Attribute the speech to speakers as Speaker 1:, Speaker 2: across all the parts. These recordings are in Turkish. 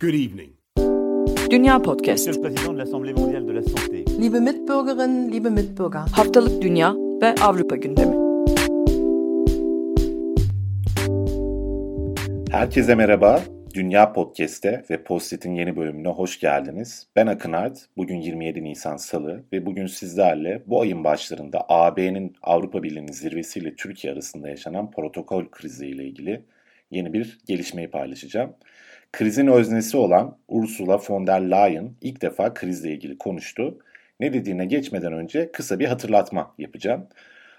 Speaker 1: Good evening.
Speaker 2: Dünya Podcast.
Speaker 3: Monsieur le Président de l'Assemblée mondiale de la santé.
Speaker 4: Liebe Mitbürgerinnen, liebe Mitbürger.
Speaker 2: Haftalık Dünya ve Avrupa gündemi.
Speaker 5: Herkese merhaba. Dünya Podcast'te ve Postit'in yeni bölümüne hoş geldiniz. Ben Akın Art. Bugün 27 Nisan Salı ve bugün sizlerle bu ayın başlarında AB'nin Avrupa Birliği'nin zirvesiyle Türkiye arasında yaşanan protokol krizi ile ilgili yeni bir gelişmeyi paylaşacağım. Krizin öznesi olan Ursula von der Leyen ilk defa krizle ilgili konuştu. Ne dediğine geçmeden önce kısa bir hatırlatma yapacağım.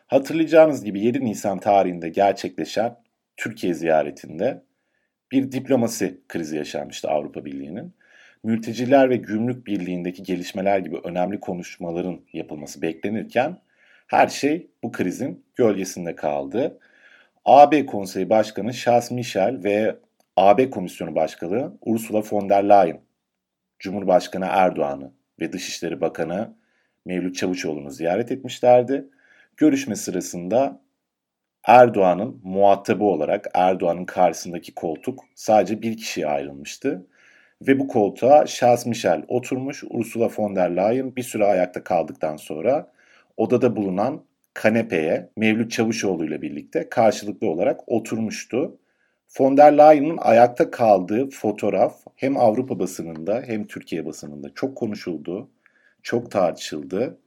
Speaker 5: Hatırlayacağınız gibi 7 Nisan tarihinde gerçekleşen Türkiye ziyaretinde bir diplomasi krizi yaşanmıştı Avrupa Birliği'nin. Mülteciler ve gümrük birliğindeki gelişmeler gibi önemli konuşmaların yapılması beklenirken her şey bu krizin gölgesinde kaldı. AB Konseyi Başkanı Charles Michel ve AB Komisyonu Başkanı Ursula von der Leyen, Cumhurbaşkanı Erdoğan'ı ve Dışişleri Bakanı Mevlüt Çavuşoğlu'nu ziyaret etmişlerdi. Görüşme sırasında Erdoğan'ın muhatabı olarak Erdoğan'ın karşısındaki koltuk sadece bir kişiye ayrılmıştı. Ve bu koltuğa Charles Michel oturmuş, Ursula von der Leyen bir süre ayakta kaldıktan sonra odada bulunan kanepeye Mevlüt Çavuşoğlu ile birlikte karşılıklı olarak oturmuştu. Von der Leyen'ın ayakta kaldığı fotoğraf hem Avrupa basınında hem Türkiye basınında çok konuşuldu, çok tartışıldı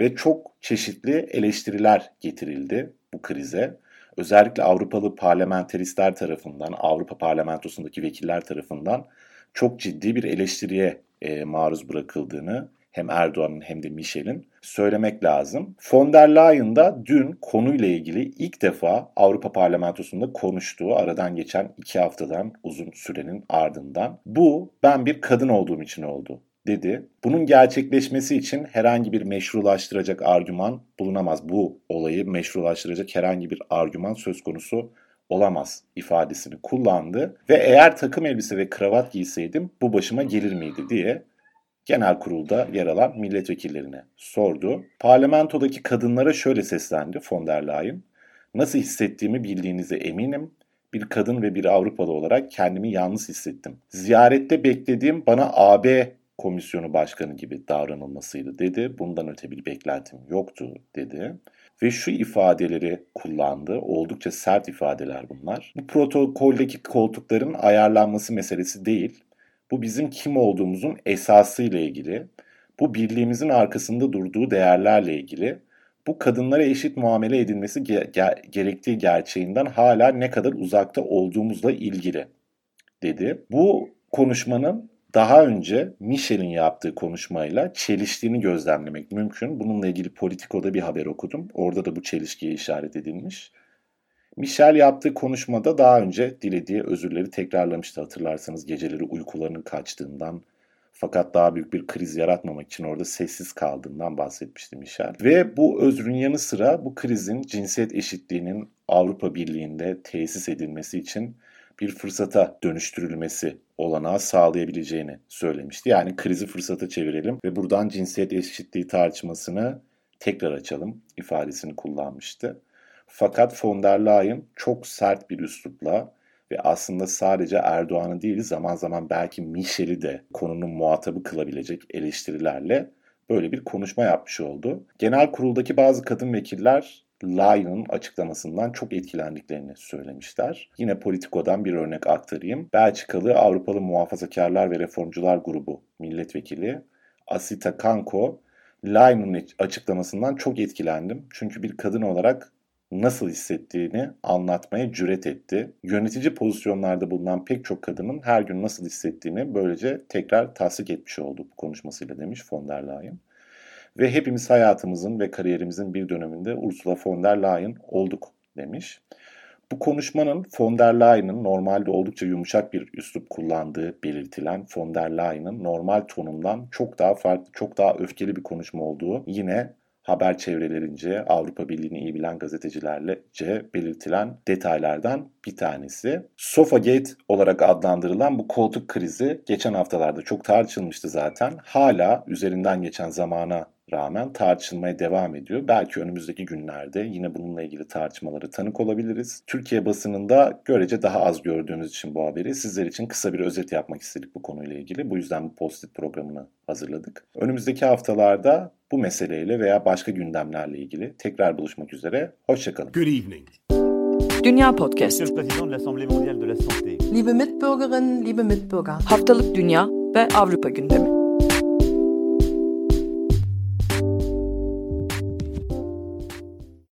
Speaker 5: ve çok çeşitli eleştiriler getirildi bu krize. Özellikle Avrupalı parlamenteristler tarafından, Avrupa parlamentosundaki vekiller tarafından çok ciddi bir eleştiriye e, maruz bırakıldığını hem Erdoğan'ın hem de Michel'in söylemek lazım. Von der Leyen da dün konuyla ilgili ilk defa Avrupa Parlamentosu'nda konuştuğu aradan geçen iki haftadan uzun sürenin ardından. Bu ben bir kadın olduğum için oldu dedi. Bunun gerçekleşmesi için herhangi bir meşrulaştıracak argüman bulunamaz. Bu olayı meşrulaştıracak herhangi bir argüman söz konusu olamaz ifadesini kullandı ve eğer takım elbise ve kravat giyseydim bu başıma gelir miydi diye genel kurulda yer alan milletvekillerine sordu. Parlamentodaki kadınlara şöyle seslendi von der Leyen. Nasıl hissettiğimi bildiğinize eminim. Bir kadın ve bir Avrupalı olarak kendimi yalnız hissettim. Ziyarette beklediğim bana AB komisyonu başkanı gibi davranılmasıydı dedi. Bundan öte bir beklentim yoktu dedi. Ve şu ifadeleri kullandı. Oldukça sert ifadeler bunlar. Bu protokoldeki koltukların ayarlanması meselesi değil. Bu bizim kim olduğumuzun esası ile ilgili. Bu birliğimizin arkasında durduğu değerlerle ilgili. Bu kadınlara eşit muamele edilmesi ge- ge- gerektiği gerçeğinden hala ne kadar uzakta olduğumuzla ilgili dedi. Bu konuşmanın daha önce Michel'in yaptığı konuşmayla çeliştiğini gözlemlemek mümkün. Bununla ilgili Politico'da bir haber okudum. Orada da bu çelişkiye işaret edilmiş. Michel yaptığı konuşmada daha önce dilediği özürleri tekrarlamıştı hatırlarsanız geceleri uykularının kaçtığından fakat daha büyük bir kriz yaratmamak için orada sessiz kaldığından bahsetmişti Michel. Ve bu özrün yanı sıra bu krizin cinsiyet eşitliğinin Avrupa Birliği'nde tesis edilmesi için bir fırsata dönüştürülmesi olanağı sağlayabileceğini söylemişti. Yani krizi fırsata çevirelim ve buradan cinsiyet eşitliği tartışmasını tekrar açalım ifadesini kullanmıştı. Fakat von der Leyen çok sert bir üslupla ve aslında sadece Erdoğan'ı değil zaman zaman belki Michel'i de konunun muhatabı kılabilecek eleştirilerle böyle bir konuşma yapmış oldu. Genel kuruldaki bazı kadın vekiller Lyon'ın açıklamasından çok etkilendiklerini söylemişler. Yine Politico'dan bir örnek aktarayım. Belçikalı Avrupalı Muhafazakarlar ve Reformcular Grubu milletvekili Asita Kanko, Lyon'un açıklamasından çok etkilendim. Çünkü bir kadın olarak nasıl hissettiğini anlatmaya cüret etti. Yönetici pozisyonlarda bulunan pek çok kadının her gün nasıl hissettiğini böylece tekrar tasdik etmiş oldu bu konuşmasıyla demiş von der Leyen. Ve hepimiz hayatımızın ve kariyerimizin bir döneminde Ursula von der Leyen olduk demiş. Bu konuşmanın von der Leyen'ın normalde oldukça yumuşak bir üslup kullandığı belirtilen von der Leyen'ın normal tonundan çok daha farklı, çok daha öfkeli bir konuşma olduğu yine haber çevrelerince Avrupa Birliği'ni iyi bilen gazetecilerce belirtilen detaylardan bir tanesi. Sofagate olarak adlandırılan bu koltuk krizi geçen haftalarda çok tartışılmıştı zaten. Hala üzerinden geçen zamana rağmen tartışılmaya devam ediyor. Belki önümüzdeki günlerde yine bununla ilgili tartışmaları tanık olabiliriz. Türkiye basınında görece daha az gördüğümüz için bu haberi sizler için kısa bir özet yapmak istedik bu konuyla ilgili. Bu yüzden bu post programını hazırladık. Önümüzdeki haftalarda bu meseleyle veya başka gündemlerle ilgili tekrar buluşmak üzere. Hoşçakalın.
Speaker 1: Good evening.
Speaker 2: Dünya Podcast.
Speaker 4: Liebe Mitbürgerinnen, liebe Mitbürger.
Speaker 2: Haftalık Dünya ve Avrupa gündemi.